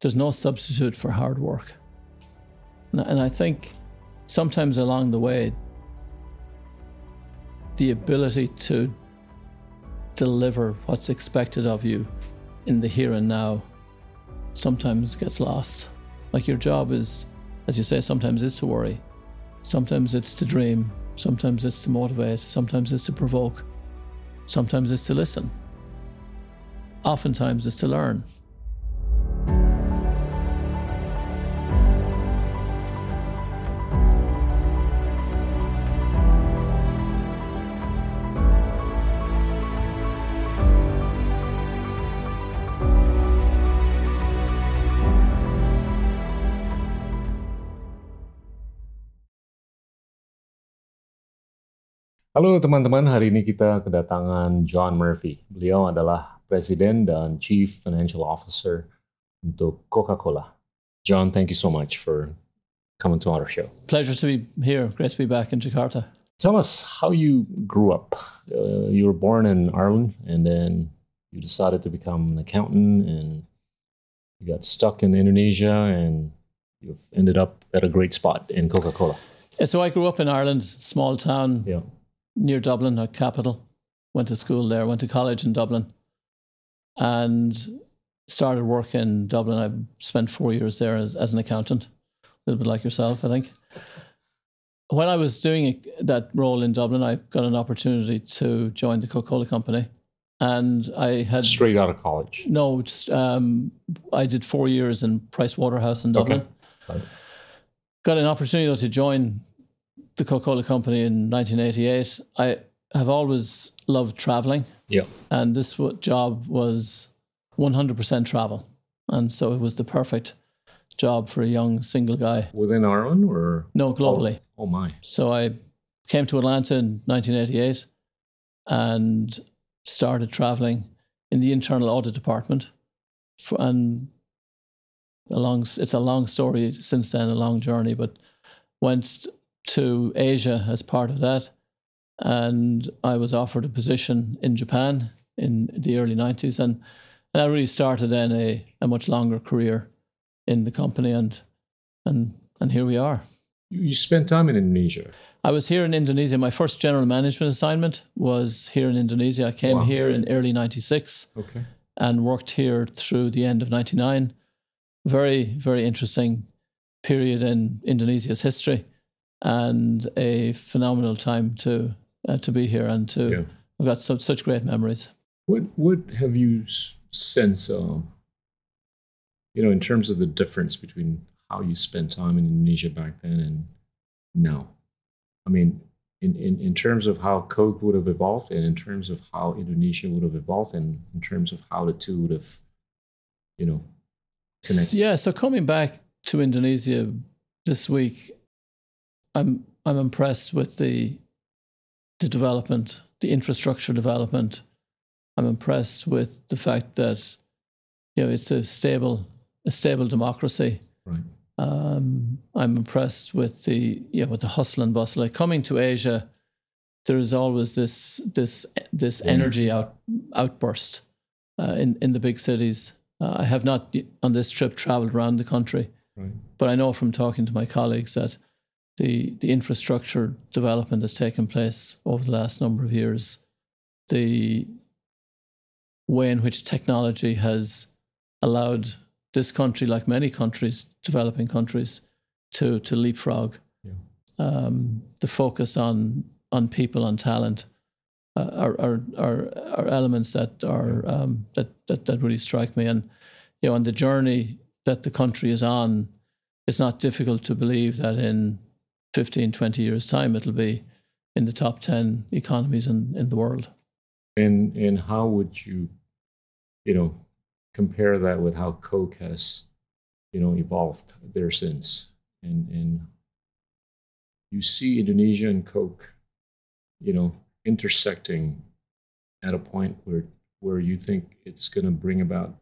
there's no substitute for hard work. And, I think sometimes along the way, the ability to deliver what's expected of you in the here and now sometimes gets lost. Like your job is, as you say, sometimes is to worry, sometimes it's to dream, sometimes it's to motivate, sometimes it's to provoke, sometimes it's to listen, oftentimes it's to learn. Halo teman-teman, hari ini kita kedatangan John Murphy. Beliau adalah Presiden dan Chief Financial Officer untuk Coca-Cola. John, thank you so much for coming to our show. Pleasure to be here. Great to be back in Jakarta. Tell us how you grew up. Uh, you were born in Ireland and then you decided to become an accountant and you got stuck in Indonesia and you've ended up at a great spot in Coca-Cola. So I grew up in Ireland, small town. Yeah near Dublin, a capital. Went to school there, went to college in Dublin, and started work in Dublin. I spent four years there as, as an accountant, a little bit like yourself, I think. When I was doing that role in Dublin, I got an opportunity to join the Coca Cola Company. And I had. Straight out of college? No, um, I did four years in Price Waterhouse in Dublin. Okay. Got an opportunity to join the Coca Cola Company in 1988, I have always loved traveling. Yeah. And this job was 100% travel. And so it was the perfect job for a young single guy. Within Ireland or? No, globally. Oh, oh my. So I came to Atlanta in 1988 and started traveling in the internal audit department. For, and a long, it's a long story since then, a long journey, but went to Asia as part of that. And I was offered a position in Japan in the early 90s. And, and I really started then a, a much longer career in the company. And, and, and here we are. You spent time in Indonesia. I was here in Indonesia. My first general management assignment was here in Indonesia. I came wow. here in early 96 okay. and worked here through the end of 99. Very, very interesting period in Indonesia's history and a phenomenal time to uh, to be here and to yeah. I've got such such great memories. What what have you since um, you know in terms of the difference between how you spent time in Indonesia back then and now? I mean, in, in, in terms of how Coke would have evolved and in terms of how Indonesia would have evolved and in terms of how the two would have, you know, connected. Yeah, so coming back to Indonesia this week, I'm I'm impressed with the the development, the infrastructure development. I'm impressed with the fact that you know it's a stable a stable democracy. Right. Um, I'm impressed with the yeah with the hustle and bustle. Like coming to Asia, there is always this this this yeah. energy out outburst uh, in in the big cities. Uh, I have not on this trip traveled around the country, right. but I know from talking to my colleagues that the the infrastructure development that's taken place over the last number of years, the way in which technology has allowed this country, like many countries, developing countries, to to leapfrog. Yeah. Um, the focus on on people, on talent, uh, are, are are are elements that are yeah. um, that, that that really strike me. And you know, on the journey that the country is on, it's not difficult to believe that in 15, 20 years' time, it'll be in the top 10 economies in, in the world. And, and how would you, you know, compare that with how Coke has, you know, evolved there since? And, and you see Indonesia and Coke, you know, intersecting at a point where, where you think it's going to bring about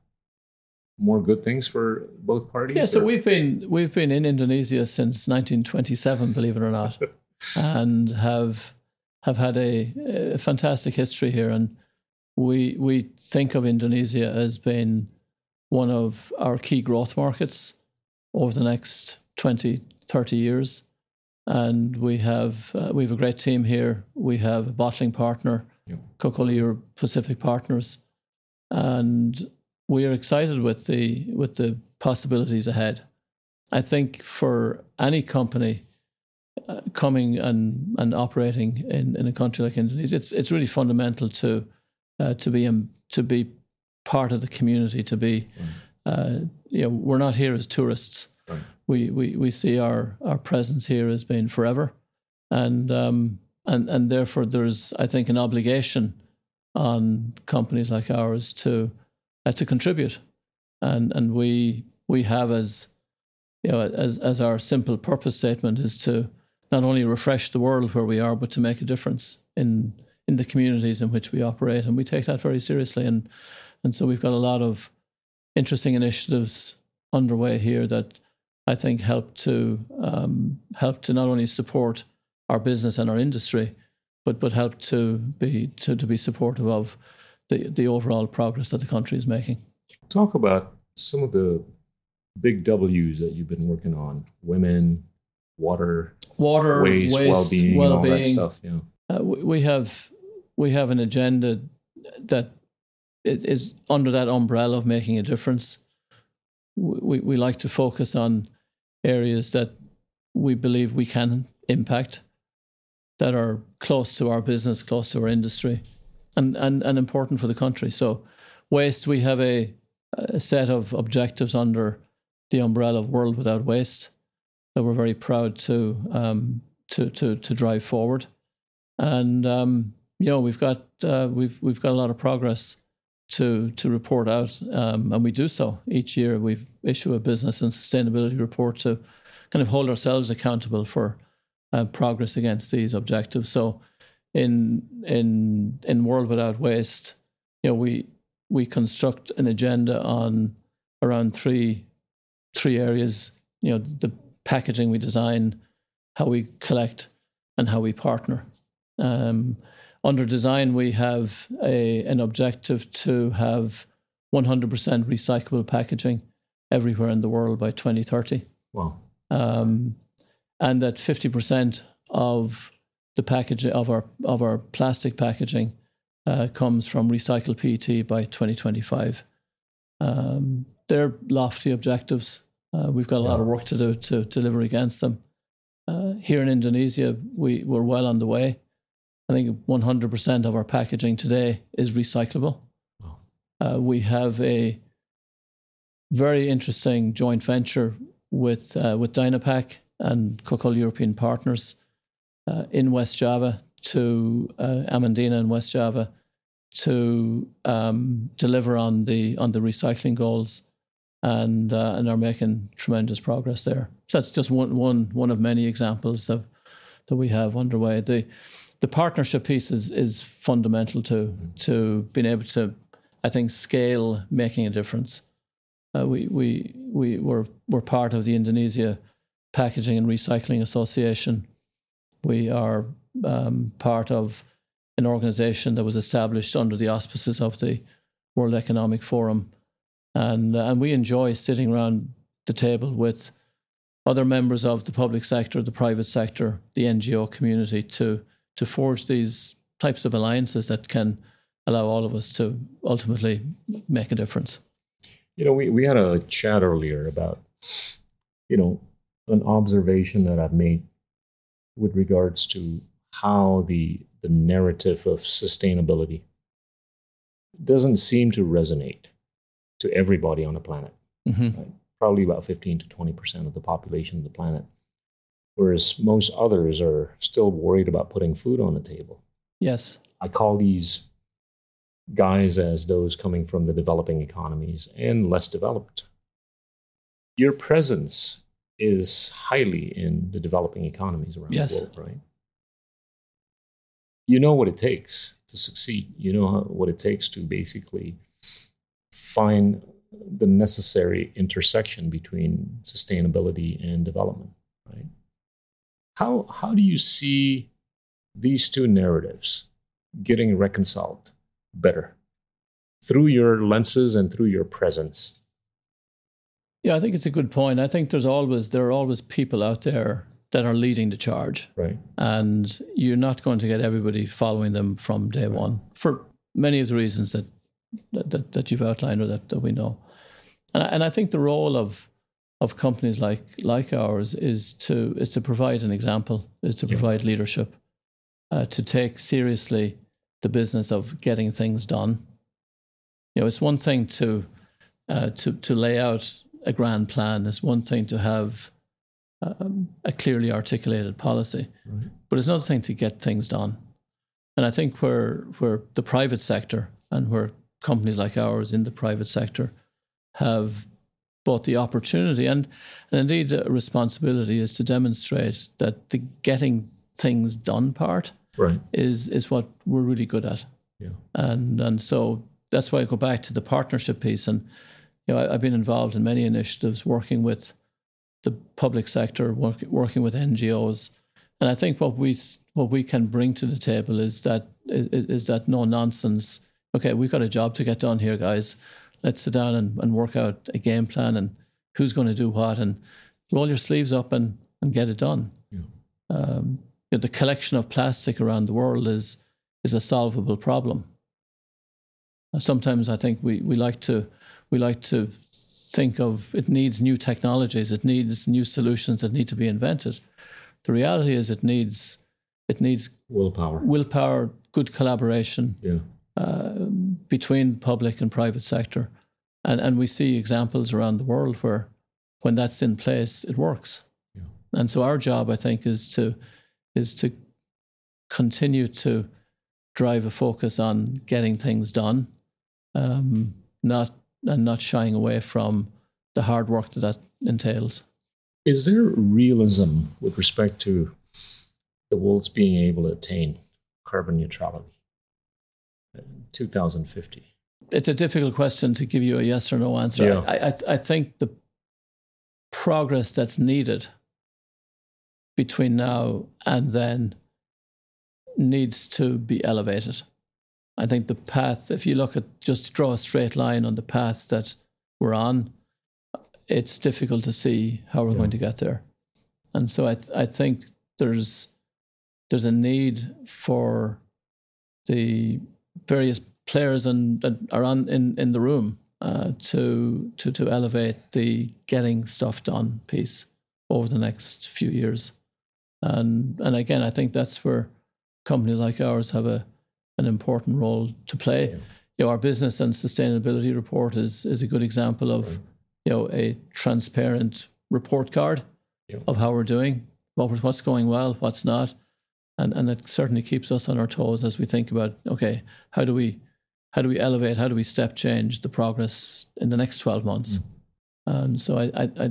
more good things for both parties? Yeah, so or? we've been we've been in Indonesia since 1927, believe it or not, and have have had a, a, fantastic history here. And we we think of Indonesia as being one of our key growth markets over the next 20, 30 years. And we have uh, we have a great team here. We have a bottling partner, yep. Coca-Cola Europe Pacific Partners, and we are excited with the with the possibilities ahead. I think for any company uh, coming and, and operating in, in a country like Indonesia, it's it's really fundamental to uh, to be um, to be part of the community. To be, mm. uh, you know, we're not here as tourists. Right. We, we we see our our presence here as being forever, and um and and therefore there's I think an obligation on companies like ours to uh, to contribute, and and we we have as you know as as our simple purpose statement is to not only refresh the world where we are, but to make a difference in in the communities in which we operate, and we take that very seriously. And and so we've got a lot of interesting initiatives underway here that I think help to um, help to not only support our business and our industry, but but help to be to, to be supportive of the the overall progress that the country is making. Talk about some of the big W's that you've been working on: women, water, water, waste, waste well-being, well-being, all that stuff. Yeah, uh, we have we have an agenda that is under that umbrella of making a difference. We we like to focus on areas that we believe we can impact, that are close to our business, close to our industry, and and, and important for the country. So, waste we have a, a set of objectives under the umbrella of World Without Waste that we're very proud to um, to to to drive forward, and um, you know we've got uh, we've we've got a lot of progress to to report out, um, and we do so each year. We issue a business and sustainability report to kind of hold ourselves accountable for uh, progress against these objectives. So, in in in World Without Waste, you know we we construct an agenda on around three three areas. You know the packaging we design, how we collect, and how we partner. Um, under design, we have a, an objective to have 100% recyclable packaging everywhere in the world by 2030. Wow. Um, and that 50% of the packaging of our of our plastic packaging uh, comes from recycled PET by 2025. Um, they're lofty objectives. Uh, we've got a lot of work to do to deliver against them. Uh, here in Indonesia, we, we're well on the way. I think 100% of our packaging today is recyclable. Uh, we have a very interesting joint venture with uh, with Dynapack and Coca-Cola European partners uh, in West Java to uh, Amandina in West Java to um, deliver on the on the recycling goals and uh, and are making tremendous progress there. So that's just one one one of many examples of that we have underway. The the partnership piece is is fundamental to to being able to, I think, scale making a difference. Uh, we we we were we're part of the Indonesia Packaging and Recycling Association. We are um, part of an organization that was established under the auspices of the World Economic Forum, and uh, and we enjoy sitting around the table with other members of the public sector, the private sector, the NGO community to to forge these types of alliances that can allow all of us to ultimately make a difference. You know, we, we had a chat earlier about, you know, an observation that I've made with regards to how the the narrative of sustainability doesn't seem to resonate to everybody on the planet. Mm-hmm. Right? Probably about 15 to 20% of the population of the planet whereas most others are still worried about putting food on the table. Yes. I call these guys as those coming from the developing economies and less developed. Your presence is highly in the developing economies around yes. the world, right? You know what it takes to succeed. You know how, what it takes to basically find the necessary intersection between sustainability and development, right? How, how do you see these two narratives getting reconciled better through your lenses and through your presence Yeah, I think it's a good point. I think there's always there are always people out there that are leading the charge, Right. and you're not going to get everybody following them from day one for many of the reasons that that, that, that you've outlined or that, that we know. And I, and I think the role of of companies like like ours is to is to provide an example, is to Yeah. provide leadership, uh, to take seriously the business of getting things done. You know, it's one thing to uh, to to lay out a grand plan. It's one thing to have um, a clearly articulated policy, Right. but it's another thing to get things done. And I think where where the private sector and where companies like ours in the private sector have both the opportunity and, and indeed a responsibility is to demonstrate that the getting things done part Right. is is what we're really good at. Yeah. And and so that's why I go back to the partnership piece. And you know, I, I've been involved in many initiatives working with the public sector, work, working with NGOs, and I think what we what we can bring to the table is that is, is that no nonsense. Okay, we've got a job to get done here, guys. Let's sit down and, and work out a game plan and who's going to do what and roll your sleeves up and, and get it done. Yeah. Um, you know, the collection of plastic around the world is is a solvable problem. Sometimes I think we, we like to we like to think of it needs new technologies, it needs new solutions that need to be invented. The reality is it needs it needs Willpower. willpower, good collaboration Yeah. uh, between public and private sector, and and we see examples around the world where when that's in place, it works. Yeah. And so our job, I think, is to is to continue to drive a focus on getting things done, um, not and not shying away from the hard work that that entails. Is there realism with respect to the world's being able to attain carbon neutrality in 2050? It's a difficult question to give you a yes or no answer. Yeah. I, I, I think the progress that's needed between now and then needs to be elevated. I think the path, if you look at just draw a straight line on the path that we're on, it's difficult to see how we're Yeah. going to get there. And so I, th- I think there's there's a need for the various players and that are on in, in the room uh, to to to elevate the getting stuff done piece over the next few years. And and again, I think that's where companies like ours have a an important role to play. Yeah. You know, our business and sustainability report is is a good example of Right. you know a transparent report card Yeah. of how we're doing, what what's going well, what's not, and and it certainly keeps us on our toes as we think about okay, how do we how do we elevate, how do we step change the progress in the next twelve months? And so I I I,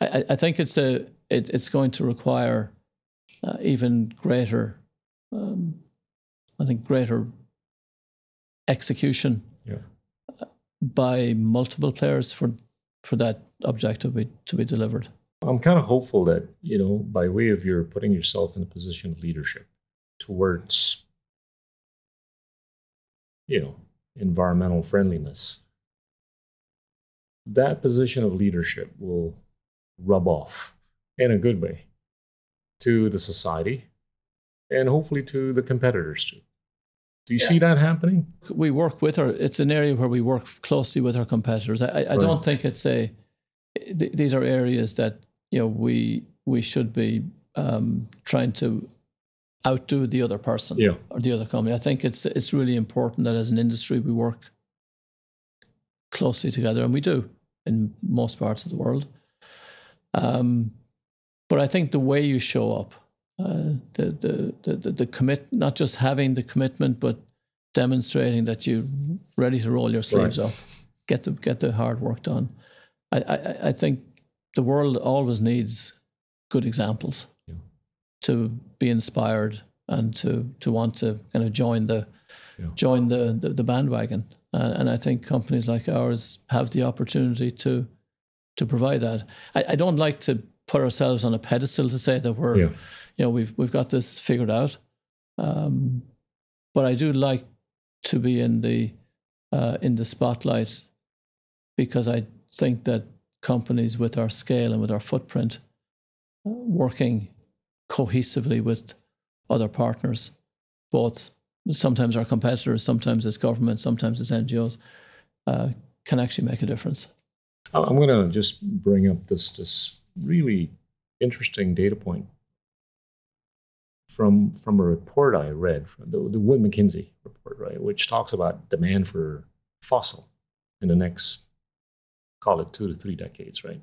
I, I think it's a it, it's going to require uh, even greater, um, I think greater execution Yeah. by multiple players for for that objective be, to be delivered. I'm kind of hopeful that, you know, by way of your putting yourself in a position of leadership towards, you know, environmental friendliness, that position of leadership will rub off in a good way to the society and hopefully to the competitors too. Do you see that happening? we work with her. it's an area where we work closely with our competitors i, I, I don't think it's a th- these are areas that you know we we should be um, trying to outdo the other person Yeah. or the other company i think it's it's really important that as an industry we work closely together and we do in most parts of the world um, but i think the way you show up uh, the, the, the, the, the commit, not just having the commitment, but demonstrating that you're ready to roll your sleeves Right. up, get the, get the hard work done. I, I, I think the world always needs good examples Yeah. to be inspired and to, to want to kind of join the, Yeah. join the, the, the bandwagon. Uh, and I think companies like ours have the opportunity to, to provide that. I, I don't like to put ourselves on a pedestal to say that we're Yeah. You know we've we've got this figured out um, but I do like to be in the uh, in the spotlight because I think that companies with our scale and with our footprint uh, working cohesively with other partners, both sometimes our competitors, sometimes it's government, sometimes it's NGOs, uh, can actually make a difference. I'm going to just bring up this this really interesting data point from from a report I read from the, the Wood Mackenzie report, right, which talks about demand for fossil in the next call it two to three decades, right?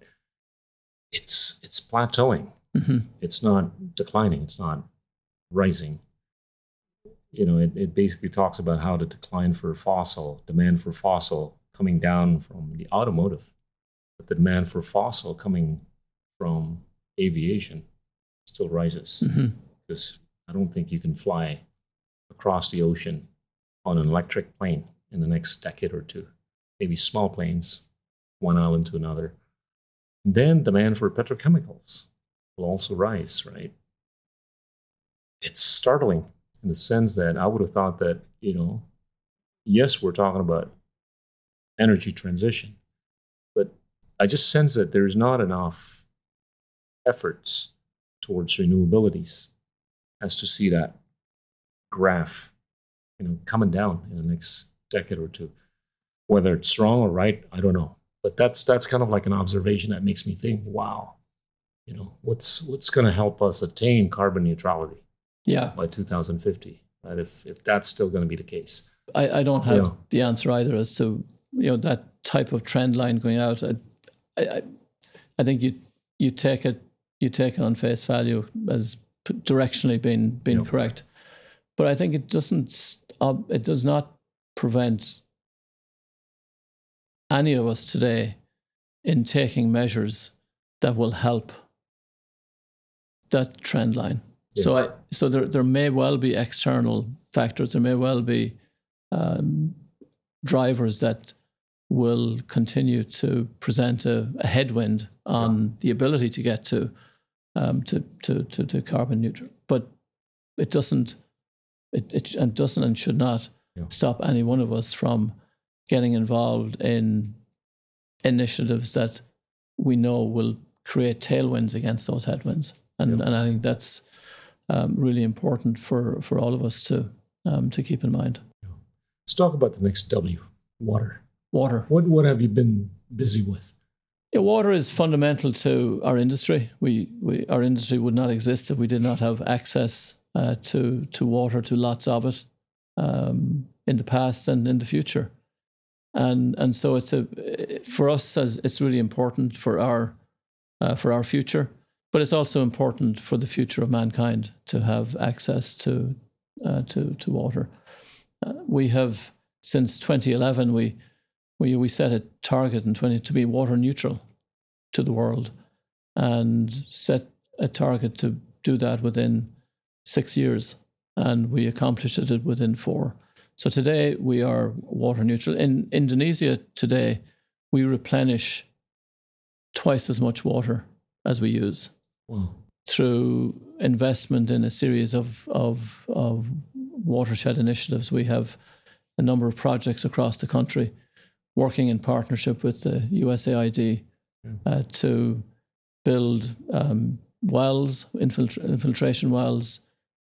It's it's plateauing. Mm-hmm. It's not declining. It's not rising. You know, it, it basically talks about how the decline for fossil, demand for fossil coming down from the automotive, but the demand for fossil coming from aviation still rises. Mm-hmm. Because I don't think you can fly across the ocean on an electric plane in the next decade or two. Maybe small planes, one island to another. Then demand for petrochemicals will also rise, right? It's startling in the sense that I would have thought that, you know, yes, we're talking about energy transition, but I just sense that there's not enough efforts towards renewabilities as to see that graph, you know, coming down in the next decade or two. Whether it's wrong or right, I don't know. But that's that's kind of like an observation that makes me think, wow, you know, what's what's going to help us attain carbon neutrality? Yeah, by 2050. Right? If if that's still going to be the case, I, I don't have the answer either as to you know that type of trend line going out. I, I, I think you you take it you take it on face value as directionally been being yeah. correct, but I think it doesn't uh, it does not prevent any of us today in taking measures that will help that trend line. Yeah. So, I, so there, there may well be external factors. There may well be um, drivers that will continue to present a, a headwind on yeah. the ability to get to, um, to, to, to, to carbon neutral. But it doesn't, it, it and doesn't and should not yeah. stop any one of us from getting involved in initiatives that we know will create tailwinds against those headwinds. And, and I think that's um, really important for, for all of us to, um, to keep in mind. Let's talk about the next W water. Water. What, what have you been busy with? Yeah, water is fundamental to our industry. We, we, our industry would not exist if we did not have access uh, to, to water, to lots of it um, in the past and in the future and and so it's a for us as it's really important for our uh, for our future, but it's also important for the future of mankind to have access to uh, to to water. Uh, we have since 2011 we we we set a target in 20 to be water neutral to the world, and set a target to do that within six years, and we accomplished it within four. So today we are water neutral. In Indonesia today, we replenish twice as much water as we use wow. through investment in a series of, of, of watershed initiatives. We have a number of projects across the country working in partnership with the USAID uh, to build um, wells, infiltra- infiltration wells,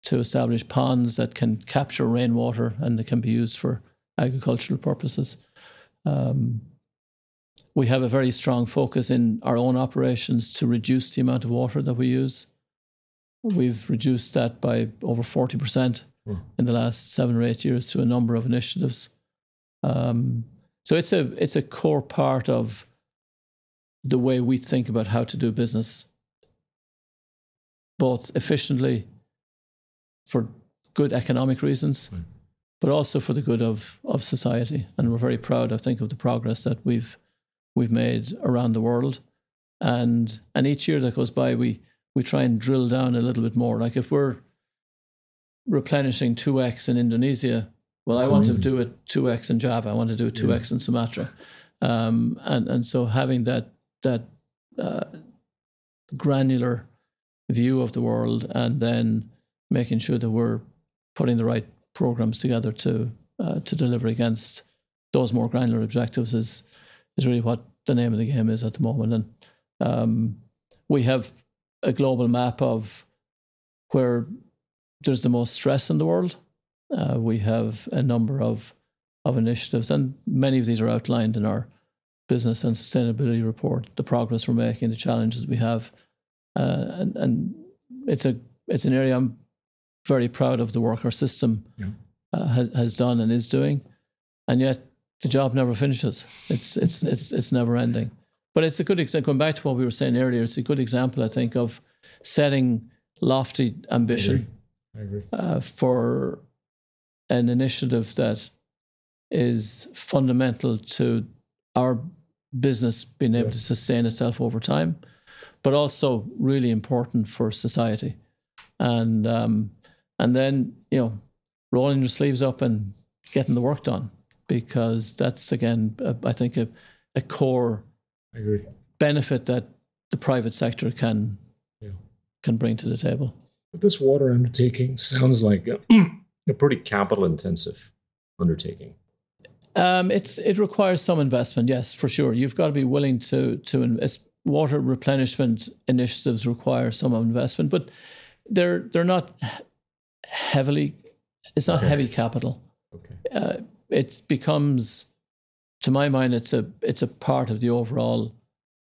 to establish ponds that can capture rainwater and that can be used for agricultural purposes. Um, we have a very strong focus in our own operations to reduce the amount of water that we use. We've reduced that by over 40% mm. in the last seven or eight years through a number of initiatives. Um, so it's a it's a core part of the way we think about how to do business, both efficiently for good economic reasons, right. but also for the good of, of society. And we're very proud, I think, of the progress that we've we've made around the world. And and each year that goes by, we we try and drill down a little bit more. Like if we're replenishing two x in Indonesia, well, That's I want amazing. to do it two x in Java. I want to do it two x yeah. in Sumatra, um, and and so having that that uh, granular view of the world, and then making sure that we're putting the right programs together to uh, to deliver against those more granular objectives is is really what the name of the game is at the moment. And um, we have a global map of where there's the most stress in the world. Uh, we have a number of of initiatives, and many of these are outlined in our business and sustainability report. The progress we're making, the challenges we have, uh, and and it's a it's an area I'm very proud of the work our system yeah. uh, has has done and is doing, and yet the job never finishes. It's it's it's it's never ending. But it's a good example. Going back to what we were saying earlier, it's a good example, I think, of setting lofty ambition I agree. I agree. Uh, for an initiative that is fundamental to our business being able to sustain itself over time, but also really important for society. And um, and then you know, rolling your sleeves up and getting the work done because that's again, a, I think a, a core benefit that the private sector can yeah. can bring to the table. But this water undertaking sounds like a, a pretty capital intensive undertaking. Um, it's it requires some investment, yes, for sure. You've got to be willing to to invest. Water replenishment initiatives require some investment, but they're they're not heavily. It's not okay. heavy capital. Okay. Uh, it becomes, to my mind, it's a it's a part of the overall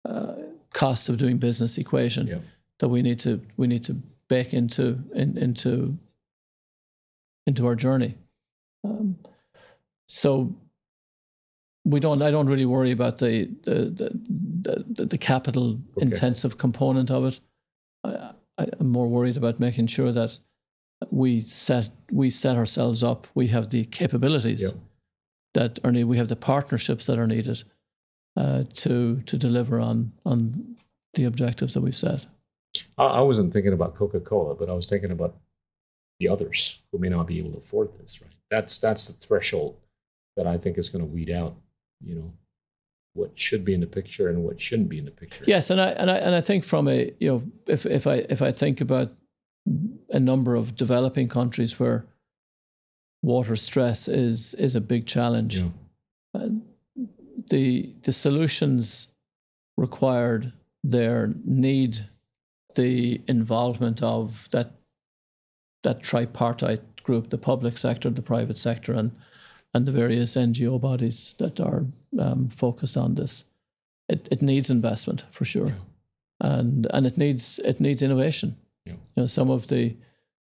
uh, cost of doing business equation yeah. that we need to we need to bake into in, into into our journey. Um, so we don't. I don't really worry about the the the, the, the capital okay. intensive component of it. I, I, am more worried about making sure that we set we set ourselves up. We have the capabilities yep. that are needed. We have the partnerships that are needed uh, to to deliver on on the objectives that we've set. I, I wasn't thinking about Coca Cola, but I was thinking about the others who may not be able to afford this. Right? That's that's the threshold that I think is going to weed out. You know what should be in the picture and what shouldn't be in the picture. Yes, and I and I and I think from a you know if if I if I think about a number of developing countries where water stress is is a big challenge. Yeah. Uh, the the solutions required there need the involvement of that that tripartite group, the public sector, the private sector, and and the various NGO bodies that are um, focused on this. It it needs investment for sure, yeah. and and it needs it needs innovation. Yeah. You know, some of the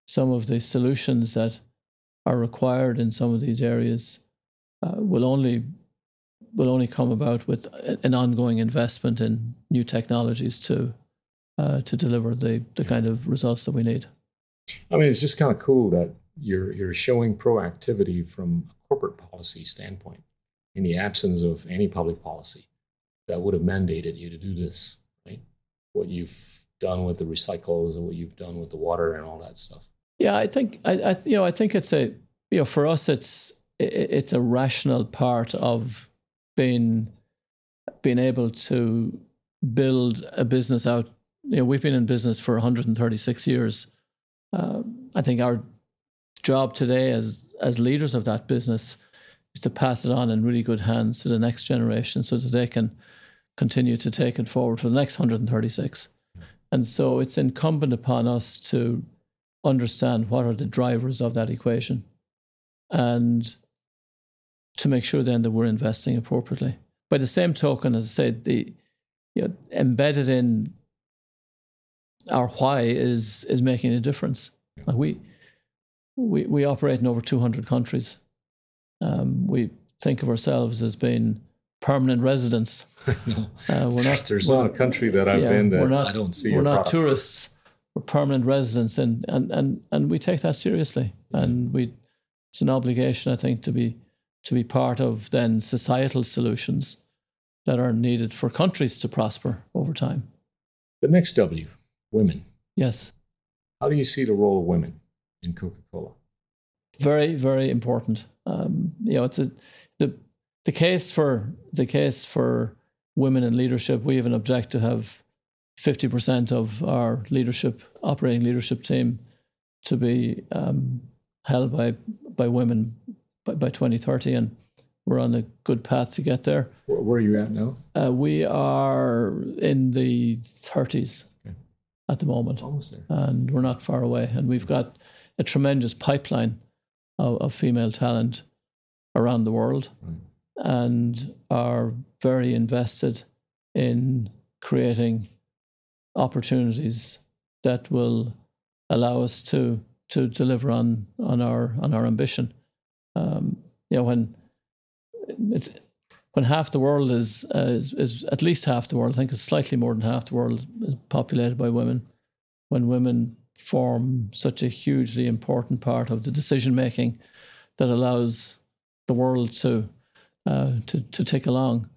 some of the solutions that are required in some of these areas uh, will only will only come about with an ongoing investment in new technologies to uh, to deliver the the yeah. kind of results that we need. I mean, it's just kind of cool that you're you're showing proactivity from a corporate policy standpoint in the absence of any public policy that would have mandated you to do this, right? What you've done with the recycles and what you've done with the water and all that stuff. Yeah, I think I, I you know I think it's a you know for us it's it's a rational part of being being able to build a business out. You know, we've been in business for 136 years. Uh, I think our job today as as leaders of that business is to pass it on in really good hands to the next generation so that they can continue to take it forward for the next 136. And so it's incumbent upon us to understand what are the drivers of that equation and to make sure then that we're investing appropriately. By the same token, as I said, the you know, embedded in our why is is making a difference. Like we we we operate in over 200 countries. Um, we think of ourselves as being permanent residents. no. Uh, we're not, There's not a country that I've yeah, been that not, I don't see. We're not tourists. We're permanent residents, and, and and and we take that seriously. And we, it's an obligation, I think, to be to be part of then societal solutions that are needed for countries to prosper over time. The next W, women. Yes. How do you see the role of women in Coca-Cola? Very, very important. Um, you know, it's a the the case for the case for women in leadership. We have an objective to have fifty percent of our leadership, operating leadership team, to be um, held by by women by, by 2030 and we're on a good path to get there. Where, are you at now? Uh, we are in the 30s Okay. At the moment, Almost there. and we're not far away. And we've got a tremendous pipeline of, of female talent around the world, Right. and are very invested in creating opportunities that will allow us to to deliver on on our on our ambition. Um, you know, when it's when half the world is, uh, is is at least half the world. I think it's slightly more than half the world is populated by women. When women form such a hugely important part of the decision making that allows the world to uh, to to tick along,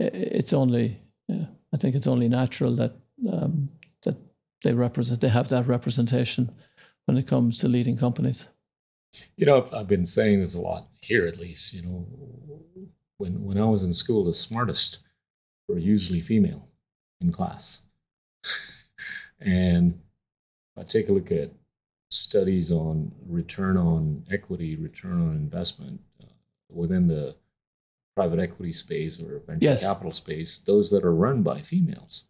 it's only yeah, I think it's only natural that um, that they represent they have that representation when it comes to leading companies. You know, I've- I've been saying this a lot here, at least. You know, when when I was in school, the smartest were usually female in class, and I take a look at studies on return on equity, return on investment uh, within the private equity space or venture Yes. capital space. Those that are run by females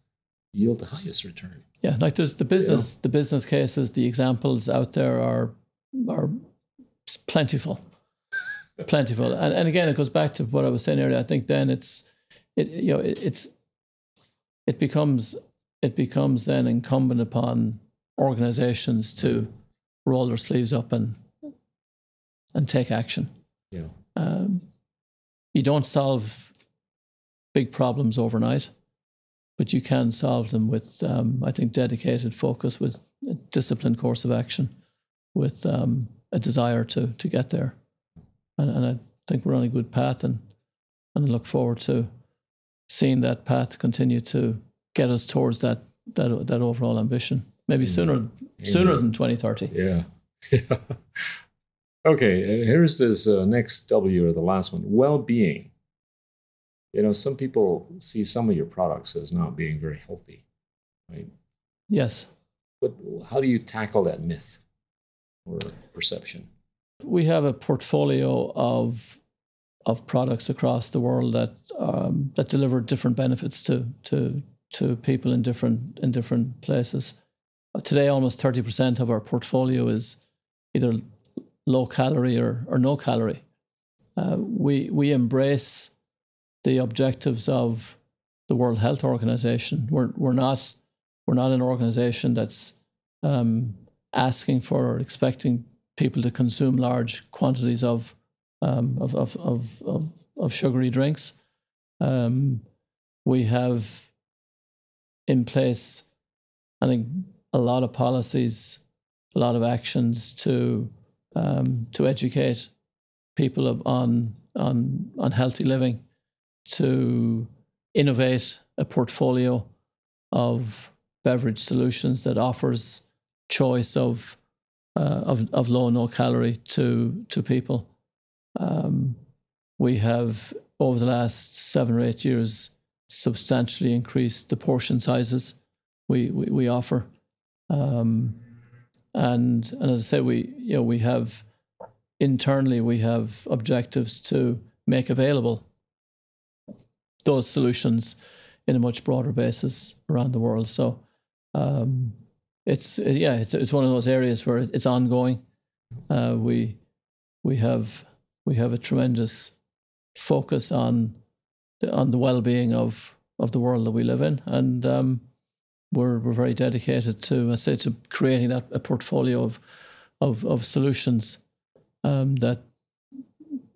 yield the highest return. Yeah, like there's the business, the business cases, the examples out there are are plentiful, plentiful. And and again, it goes back to what I was saying earlier. I think then it's it you know it, it's it becomes it becomes then incumbent upon organizations to roll their sleeves up and and take action. Yeah. Um, you don't solve big problems overnight, but you can solve them with, um, I think, dedicated focus, with a disciplined course of action, with um, a desire to to get there. And, and I think we're on a good path, and and I look forward to seeing that path continue to get us towards that that that overall ambition. Maybe sooner sooner than twenty thirty. Yeah. okay, uh, here's this uh, next W or the last one well being. You know, some people see some of your products as not being very healthy, right? Yes. But how do you tackle that myth or perception? We have a portfolio of of products across the world that um, that deliver different benefits to to to people in different in different places. Uh, Today, almost thirty percent of our portfolio is either low calorie or, or no calorie. Uh, we we embrace the objectives of the World Health Organization. We're we're not we're not an organization that's um, asking for or expecting people to consume large quantities of um, of, of, of, of, of sugary drinks. Um, we have in place, I think, a lot of policies, a lot of actions to um, to educate people of, on on on healthy living, to innovate a portfolio of beverage solutions that offers choice of of of low no calorie to to people. Um, we have over the last seven or eight years substantially increased the portion sizes we we, we offer, um, and and as I say, we you know we have internally we have objectives to make available those solutions in a much broader basis around the world. So. Um, it's yeah, it's it's one of those areas where it's ongoing. Uh, we we have we have a tremendous focus on the, on the well being of of the world that we live in, and um, we're we're very dedicated to I say to creating that a portfolio of of of solutions um, that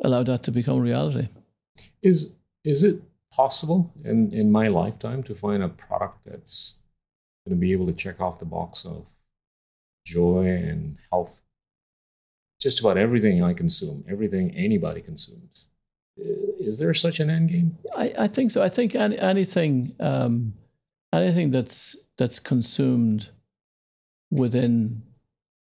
allow that to become reality. Is is it possible in in my lifetime to find a product that's going to be able to check off the box of joy and health? Just about everything I consume, everything anybody consumes. Is there such an end game? I, I think so. I think any, anything um, anything that's that's consumed within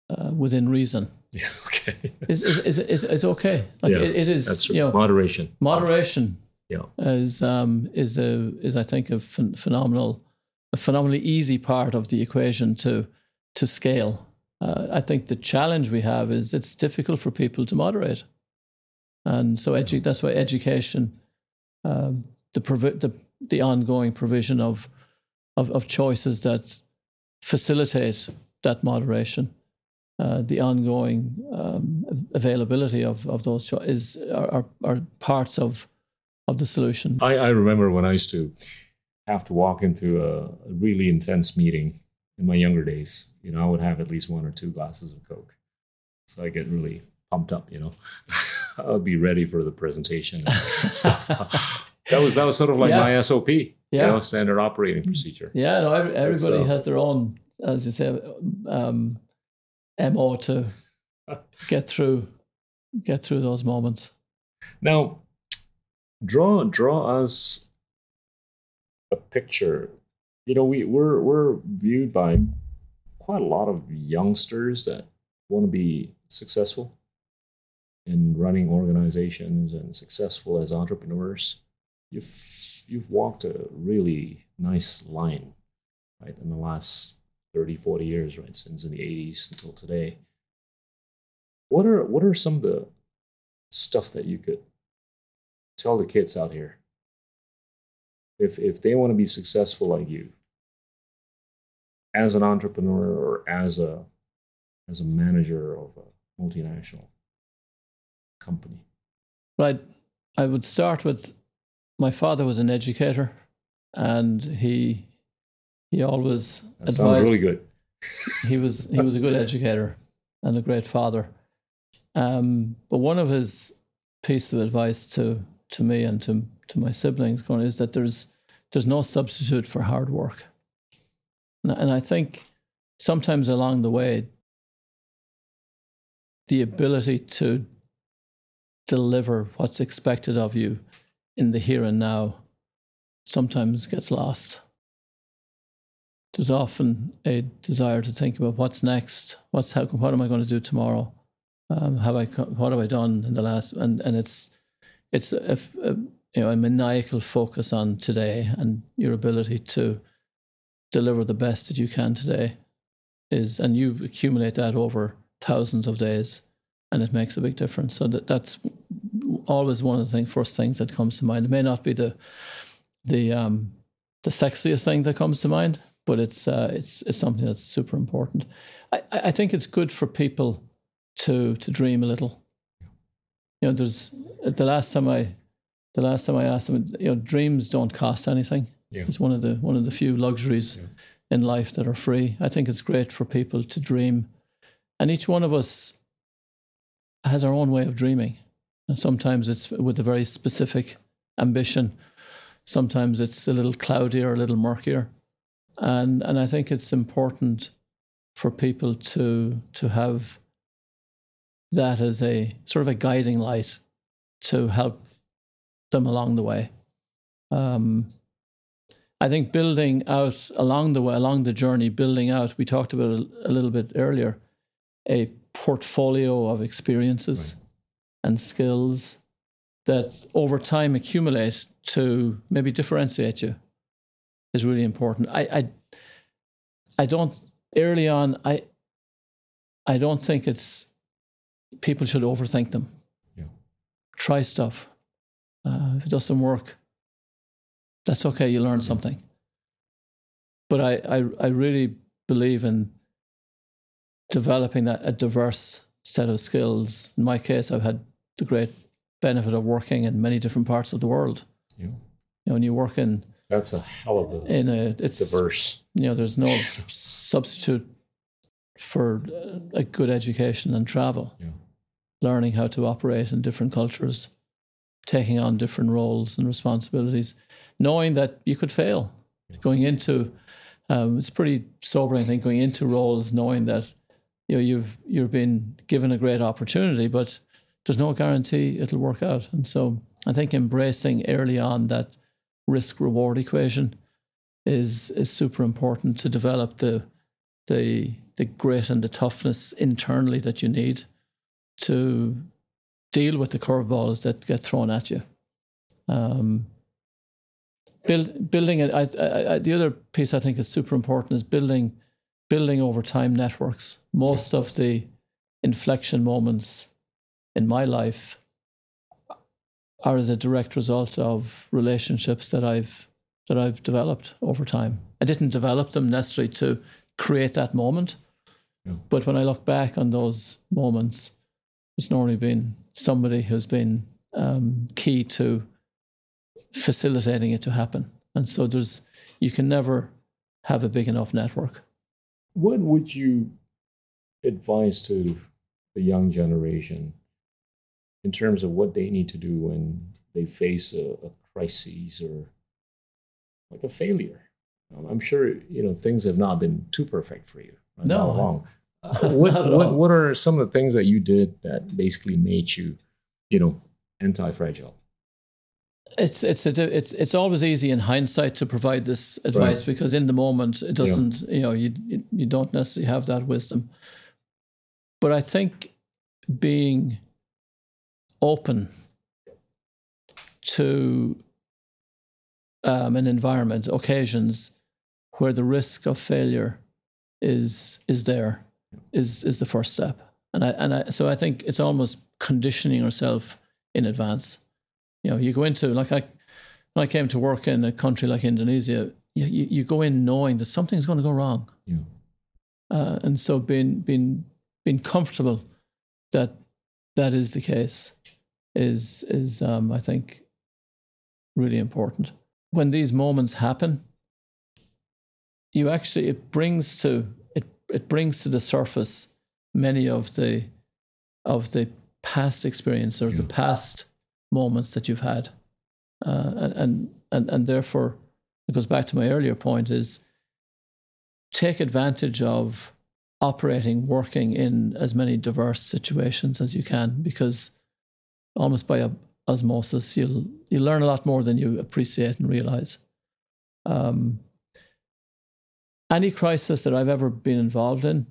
uh, within reason Yeah. Okay. is is is, is, is okay. Like Yeah, it, it is. That's you know, moderation. moderation Yeah. is um, is a is I think a phen- phenomenal a phenomenally easy part of the equation to to scale. Uh, I think the challenge we have is it's difficult for people to moderate. And so edu- that's why education, um, the, provi- the the ongoing provision of, of of choices that facilitate that moderation, uh, the ongoing um, availability of, of those choices are, are, are parts of of the solution. I, I remember when I used to have to walk into a, really intense meeting in my younger days. You know, I would have at least one or two glasses of Coke, so I get really pumped up. You know, I'll be ready for the presentation and stuff. that was that was sort of like Yeah. my SOP. Yeah. You know, standard operating procedure. Yeah, no, every, everybody uh, has their own, as you say, um, mo to get through, get through those moments. Now, draw draw us a picture. You know, we we're we're viewed by quite a lot of youngsters that want to be successful in running organizations and successful as entrepreneurs. You've you've walked a really nice line, right, in the last 30, 40 years, right, since in the 80s until today. What are what are some of the stuff that you could tell the kids out here if if they want to be successful like you as an entrepreneur or as a as a manager of a multinational company Right. I would start with my father was an educator, and he he always that sounds advised. really good he was he was a good educator and a great father. Um, but one of his pieces of advice to to me and to to my siblings going is that there's there's no substitute for hard work. And, I think sometimes along the way, the ability to deliver what's expected of you in the here and now sometimes gets lost there's often a desire to think about what's next, what's how, what am I going to do tomorrow? Um, have I what have I done in the last? And and it's it's a, a you know a maniacal focus on today and your ability to deliver the best that you can today is, and you accumulate that over thousands of days, and it makes a big difference. So that that's always one of the first things that comes to mind. It may not be the the um, the sexiest thing that comes to mind, but it's uh, it's it's something that's super important. I, I think it's good for people to to dream a little. You know, there's the last time I the last time I asked them, you know, dreams don't cost anything. Yeah. It's one of the one of the few luxuries Yeah. in life that are free. I think it's great for people to dream, and each one of us has our own way of dreaming. And sometimes it's with a very specific ambition. Sometimes it's a little cloudier, a little murkier and and I think it's important for people to to have that as a sort of a guiding light to help them along the way. Um, I think building out along the way, along the journey, building out. We talked about it a little bit earlier, a portfolio of experiences and skills that over time accumulate to maybe differentiate you is really important. I, I, I don't early on. I, I don't think it's people should overthink them. Yeah. Try stuff. Uh, if it doesn't work, that's okay. You learn something. But I, I, I really believe in developing that a diverse set of skills. In my case, I've had the great benefit of working in many different parts of the world. Yeah. You know, when you work in That's a hell of a in a it's diverse. you know there's no substitute for uh, a good education and travel Yeah. learning how to operate in different cultures taking on different roles and responsibilities knowing that you could fail. Going into um, it's pretty sobering i think going into roles knowing that you know you've you're been given a great opportunity but there's no guarantee it'll work out. And so i think embracing early on that risk reward equation is is super important to develop the the the grit and the toughness internally that you need to deal with the curveballs that get thrown at you. Um, build, building it. I, I, I, the other piece I think is super important is building building over time networks. Most Yes. of the inflection moments in my life are as a direct result of relationships that I've that I've developed over time. I didn't develop them necessarily to create that moment, yeah. but when I look back on those moments, it's normally been somebody who's been um, key to facilitating it to happen. And so there's you can never have a big enough network. What would you advise to the young generation in terms of what they need to do when they face a, a crisis or like a failure? I'm sure you know things have not been too perfect for you. No, what, what, what are some of the things that you did that basically made you, you know, anti-fragile? It's it's a, it's it's always easy in hindsight to provide this advice right. because in the moment it doesn't yeah. you know you you don't necessarily have that wisdom. But I think being open to um, an environment, occasions where the risk of failure is is there, is is the first step. And I and I so I think it's almost conditioning yourself in advance. You know, you go into like I when I came to work in a country like Indonesia, you, you, you go in knowing that something's going to go wrong. Yeah. Uh, and so being being being comfortable that that is the case is is um, I think really important. When these moments happen, you actually it brings to it brings to the surface many of the of the past experience or yeah. the past moments that you've had, uh, and and and therefore it goes back to my earlier point is take advantage of operating, working in as many diverse situations as you can, because almost by osmosis, you'll you learn a lot more than you appreciate and realize. Um, any crisis that I've ever been involved in,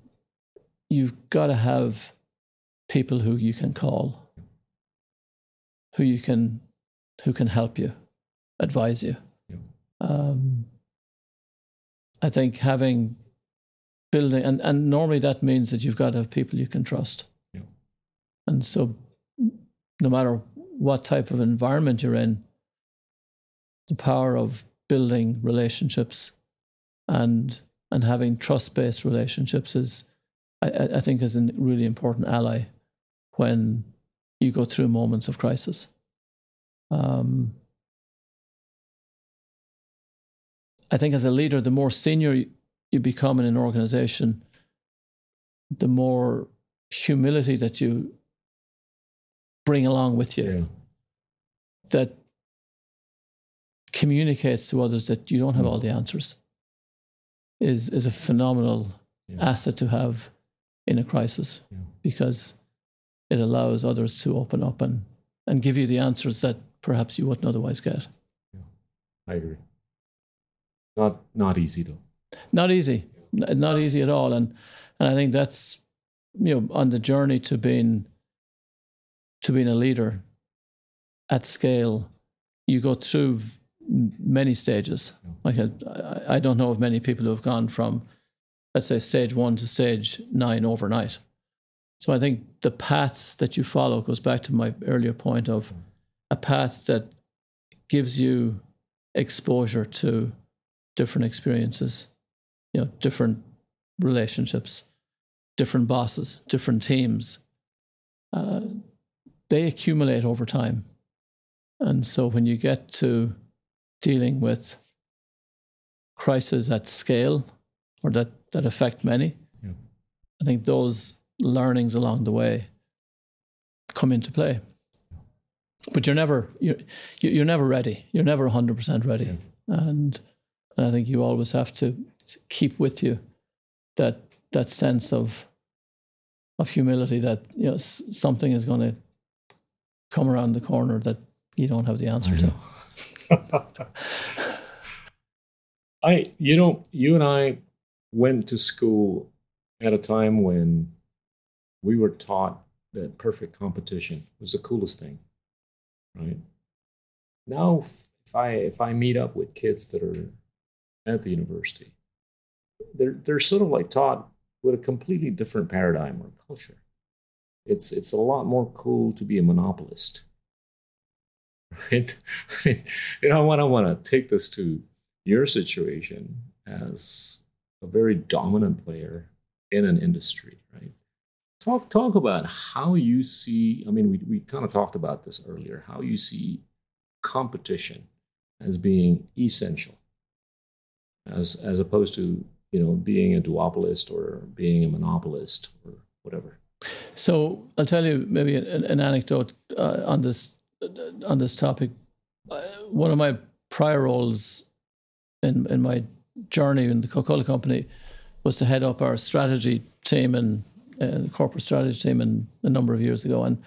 you've got to have people who you can call, who you can, who can help you, advise you. Um, I think having building, and, and normally that means that you've got to have people you can trust. Yeah. And so, no matter what type of environment you're in, the power of building relationships and and having trust based relationships is, I, I think, is a really important ally when you go through moments of crisis. Um, I think as a leader, the more senior you become in an organization, the more humility that you bring along with you yeah. that communicates to others that you don't have all the answers is is a phenomenal yeah. asset to have in a crisis yeah. because it allows others to open up and, and give you the answers that perhaps you wouldn't otherwise get. I agree. Not not easy though. Not easy, not easy at all, and and I think that's you know on the journey to being to being a leader at scale, you go through many stages. Like I, I don't know of many people who have gone from, let's say, stage one to stage nine overnight. So I think the path that you follow goes back to my earlier point of a path that gives you exposure to different experiences you know, different relationships, different bosses, different teams. Uh, they accumulate over time. And so when you get to dealing with crises at scale or that, that affect many, yeah. I think those learnings along the way come into play. But you're never you're you're never ready. You're never 100% ready. Yeah. And and I think you always have to keep with you that that sense of of humility that you know something is going to come around the corner that you don't have the answer to. I, you know, you and I went to school at a time when we were taught that perfect competition was the coolest thing, right? Now, if I if I meet up with kids that are at the university, they're they're sort of like taught with a completely different paradigm or culture. It's it's a lot more cool to be a monopolist right? you know, I want to take this to your situation as a very dominant player in an industry, right? Talk talk about how you see. I mean, we we kind of talked about this earlier. How you see competition as being essential, as as opposed to you know being a duopolist or being a monopolist or whatever. So I'll tell you maybe an, an anecdote uh, on this on this topic. Uh, one of my prior roles in in my journey in the Coca-Cola company was to head up our strategy team and uh, corporate strategy team and a number of years ago. And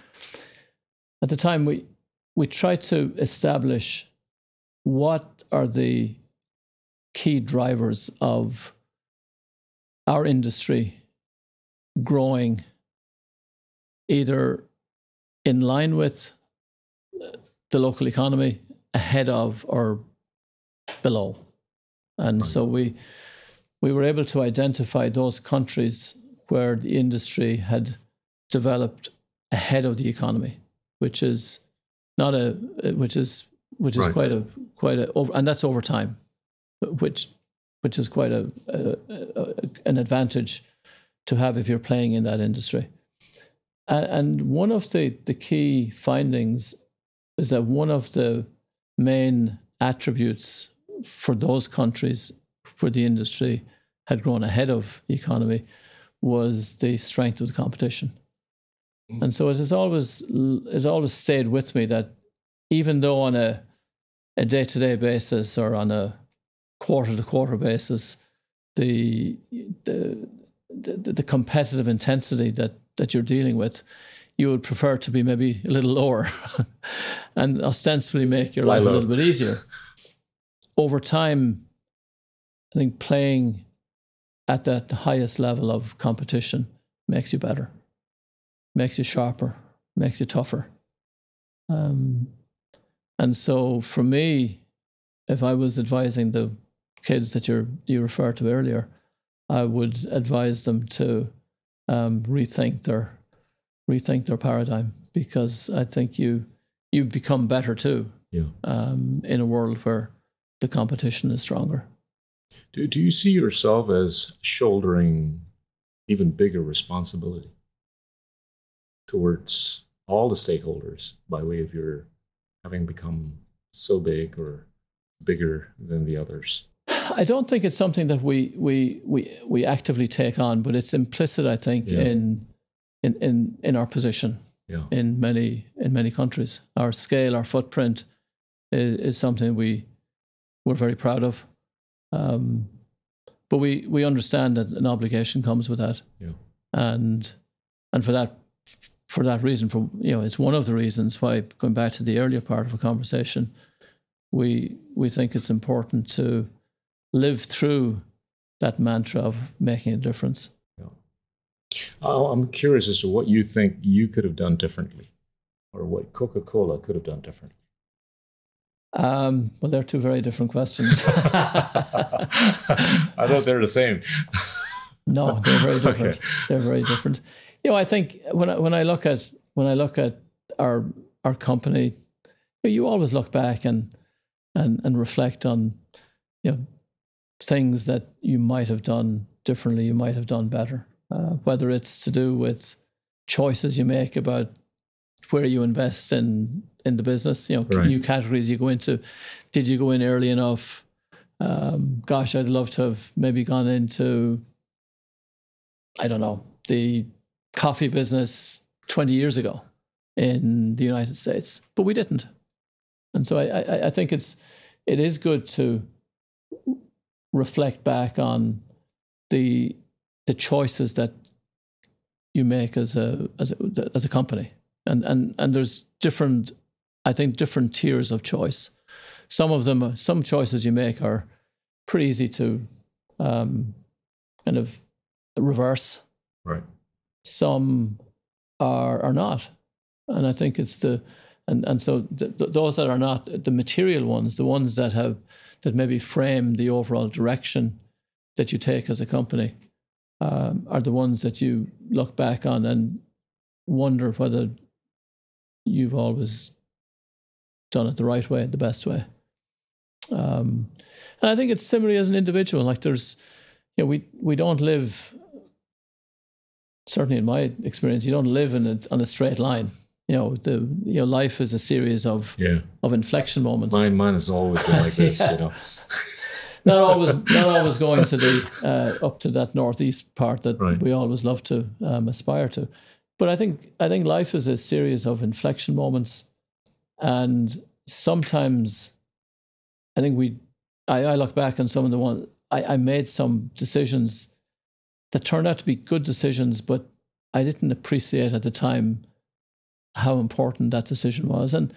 at the time, we we tried to establish what are the key drivers of our industry growing either in line with the local economy, ahead of, or below. And so we we were able to identify those countries where the industry had developed ahead of the economy, which is not a which is which is right. quite a quite a over and that's over time, which which is quite a, a, a, an advantage to have if you're playing in that industry. And one of the, the key findings is that one of the main attributes for those countries where the industry had grown ahead of the economy was the strength of the competition. Mm. And so it has always it always stayed with me that even though on a a day to day basis or on a quarter to quarter basis, the, the the the competitive intensity that that you're dealing with, you would prefer to be maybe a little lower and ostensibly make your life a little bit easier. Over time, I think playing at that highest level of competition makes you better, makes you sharper, makes you tougher. Um, and so for me, if I was advising the kids that you you referred to earlier, I would advise them to um, rethink their rethink their paradigm because I think you you become better too. Yeah. Um, in a world where the competition is stronger. Do Do you see yourself as shouldering even bigger responsibility towards all the stakeholders by way of your having become so big or bigger than the others? I don't think it's something that we we we we actively take on, but it's implicit, I think, yeah. in in in in our position yeah. in many in many countries. Our scale, our footprint, is, is something we we're very proud of. Um, but we we understand that an obligation comes with that, yeah. and and for that for that reason, for you know, it's one of the reasons why going back to the earlier part of the conversation, we we think it's important to live through that mantra of making a difference. I'm curious as to what you think you could have done differently, or what Coca Cola could have done differently. Um, well, they're two very different questions. I thought they're the same. no, they're very different. Okay. They're very different. You know, I think when I, when I look at when I look at our our company, you always look back and and and reflect on you know things that you might have done differently, you might have done better. Uh, whether it's to do with choices you make about where you invest in in the business, you know, right. new categories you go into. Did you go in early enough? Um, gosh, I'd love to have maybe gone into, I don't know, the coffee business 20 years ago in the United States, but we didn't. And so I, I, I think it's it is good to reflect back on the the choices that you make as a as a, as a company. And and and there's different i think different tiers of choice. Some of them some choices you make are pretty easy to um, kind of reverse. Right. Some are are not. And i think it's the and and so th- th- those that are not the material ones the ones that have that maybe frame the overall direction that you take as a company um, are the ones that you look back on and wonder whether you've always done it the right way, the best way. Um, and I think it's similarly as an individual. Like there's, you know, we we don't live. Certainly, in my experience, you don't live in a, on a straight line. You know, the you know life is a series of Yeah. of inflection moments. Mine, mine has always been like this, Yeah. you know. Not always not always going to the uh, up to that northeast part that Right. we always love to um, aspire to. But I think I think life is a series of inflection moments, and sometimes I think we I, I look back on some of the ones I, I made some decisions that turned out to be good decisions, but I didn't appreciate at the time how important that decision was, and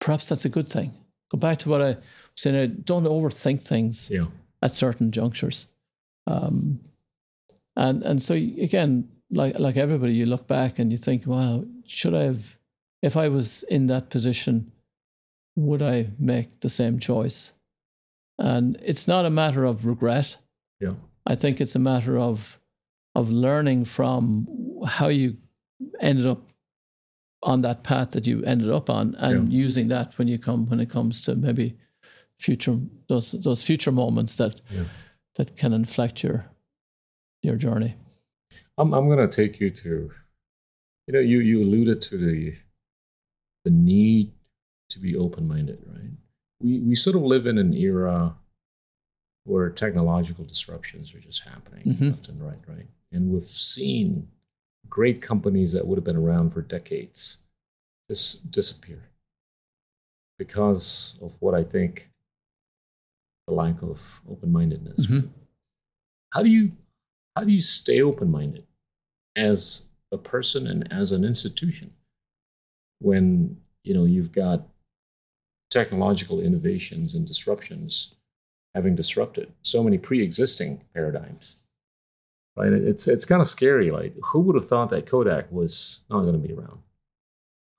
perhaps that's a good thing. Go back to what I uh, Don't overthink things Yeah. at certain junctures. Um, and and so again, like like everybody, you look back and you think, wow, should I have, if I was in that position, would I make the same choice? And it's not a matter of regret. Yeah. I think it's a matter of of learning from how you ended up on that path that you ended up on and using that when you come when it comes to maybe future those those future moments that Yeah. that can inflect your your journey. I'm I'm gonna take you to, you know, you you alluded to the the need to be open minded, right? We we sort of live in an era where technological disruptions are just happening Mhm. left and right, right? And we've seen great companies that would have been around for decades just disappear because of what I think the lack of open mindedness. Mhm. How do you how do you stay open minded as a person and as an institution when you know you've got technological innovations and disruptions having disrupted so many pre-existing paradigms right it's it's kind of scary like who would have thought that kodak was not going to be around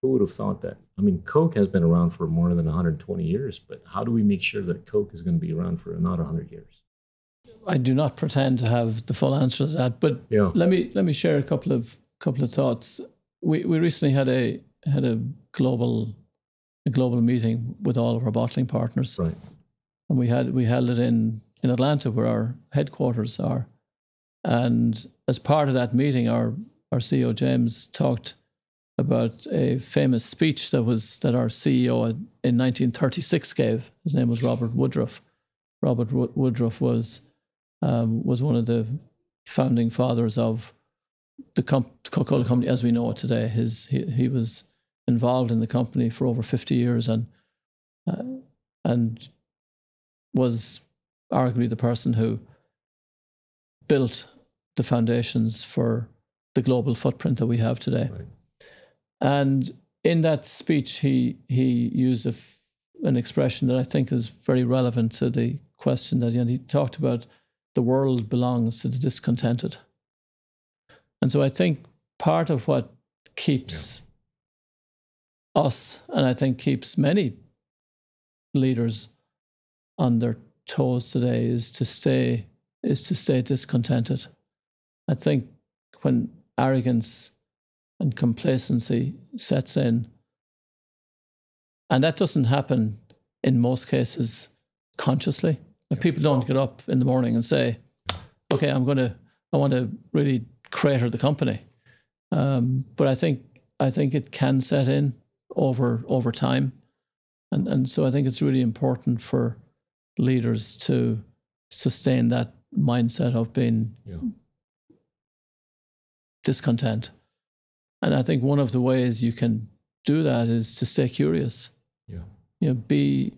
who would have thought that? I mean coke has been around for more than 120 years but how do we make sure that coke is going to be around for another 100 years? I do not pretend to have the full answer to that, but yeah. let me let me share a couple of couple of thoughts. We we recently had a had a global a global meeting with all of our bottling partners, right. And we had we held it in in Atlanta where our headquarters are. And as part of that meeting, our our CEO James talked about a famous speech that was that our CEO in 1936 gave. His name was Robert Woodruff. Robert Wo- Woodruff was um, was one of the founding fathers of the comp- Coca-Cola company as we know it today. His he, he was involved in the company for over 50 years and uh, and was arguably the person who built the foundations for the global footprint that we have today. Right. And in that speech, he he used a an expression that I think is very relevant to the question that he talked about. The world belongs to the discontented, and so I think part of what keeps us, and I think keeps many leaders on their toes today, is to stay is to stay discontented. I think when arrogance and complacency sets in. And that doesn't happen in most cases consciously. Like people don't get up in the morning and say, okay, I'm going to, I want to really crater the company. Um, but I think, I think it can set in over, over time. And, and so I think it's really important for leaders to sustain that mindset of being yeah discontent. And I think one of the ways you can do that is to stay curious. yeah You know, be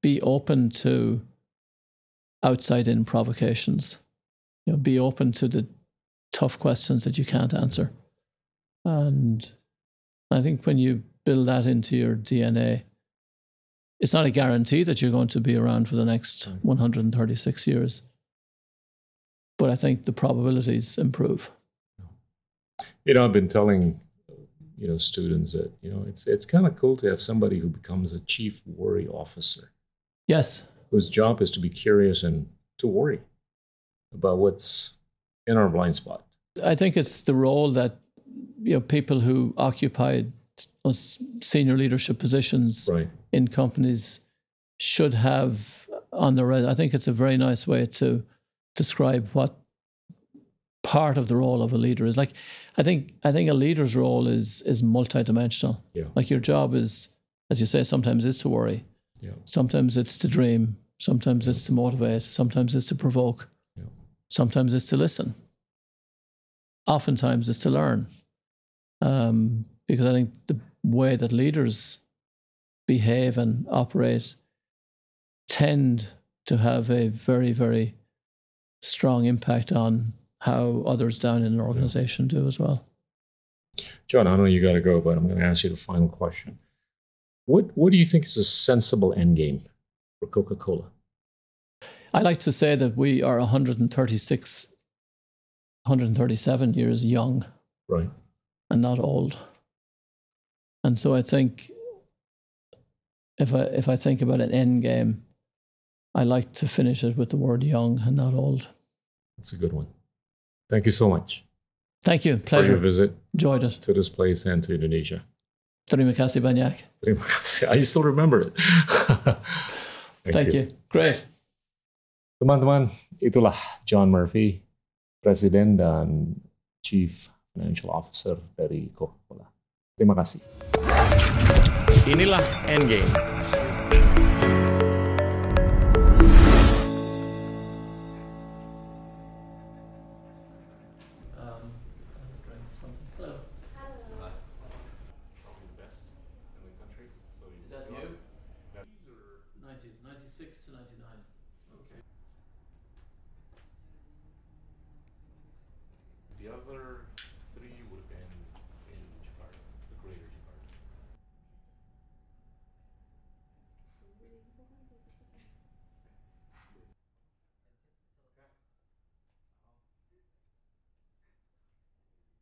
be open to outside in provocations. You know, be open to the tough questions that you can't answer. And I think when you build that into your DNA, it's not a guarantee that you're going to be around for the next 136 years. But I think the probabilities improve. You know i've been telling you know students that you know it's it's kind of cool to have somebody who becomes a chief worry officer Yes, whose job is to be curious and to worry about what's in our blind spot I think it's the role that you know people who occupied senior leadership positions Right. in companies should have on their. res- I think it's a very nice way to describe what part of the role of a leader is. Like, I think I think a leader's role is is multidimensional. Yeah. Like your job is, as you say, sometimes is to worry, Yeah. sometimes it's to dream, sometimes it's to motivate, sometimes it's to provoke, Yeah. sometimes it's to listen. Oftentimes it's to learn. Um, because I think the way that leaders behave and operate tend to have a very, very strong impact on how others down in an organization do as well. John, I know you got to go, but I'm going to ask you the final question. What What do you think is a sensible end game for Coca Cola? I like to say that we are 136, 137 years young Right. and not old. And so I think if I if I think about an end game, I like to finish it with the word young and not old. That's a good one. Thank you so much Thank you. for your Pleasure. visit Enjoyed it. to this place and to Indonesia. Terima kasih banyak. Terima kasih. I still remember it. Thank, Thank you. Great. Teman-teman, itulah John Murphy, Presiden dan Chief Financial Officer dari Coca-Cola. Terima kasih. Inilah Endgame.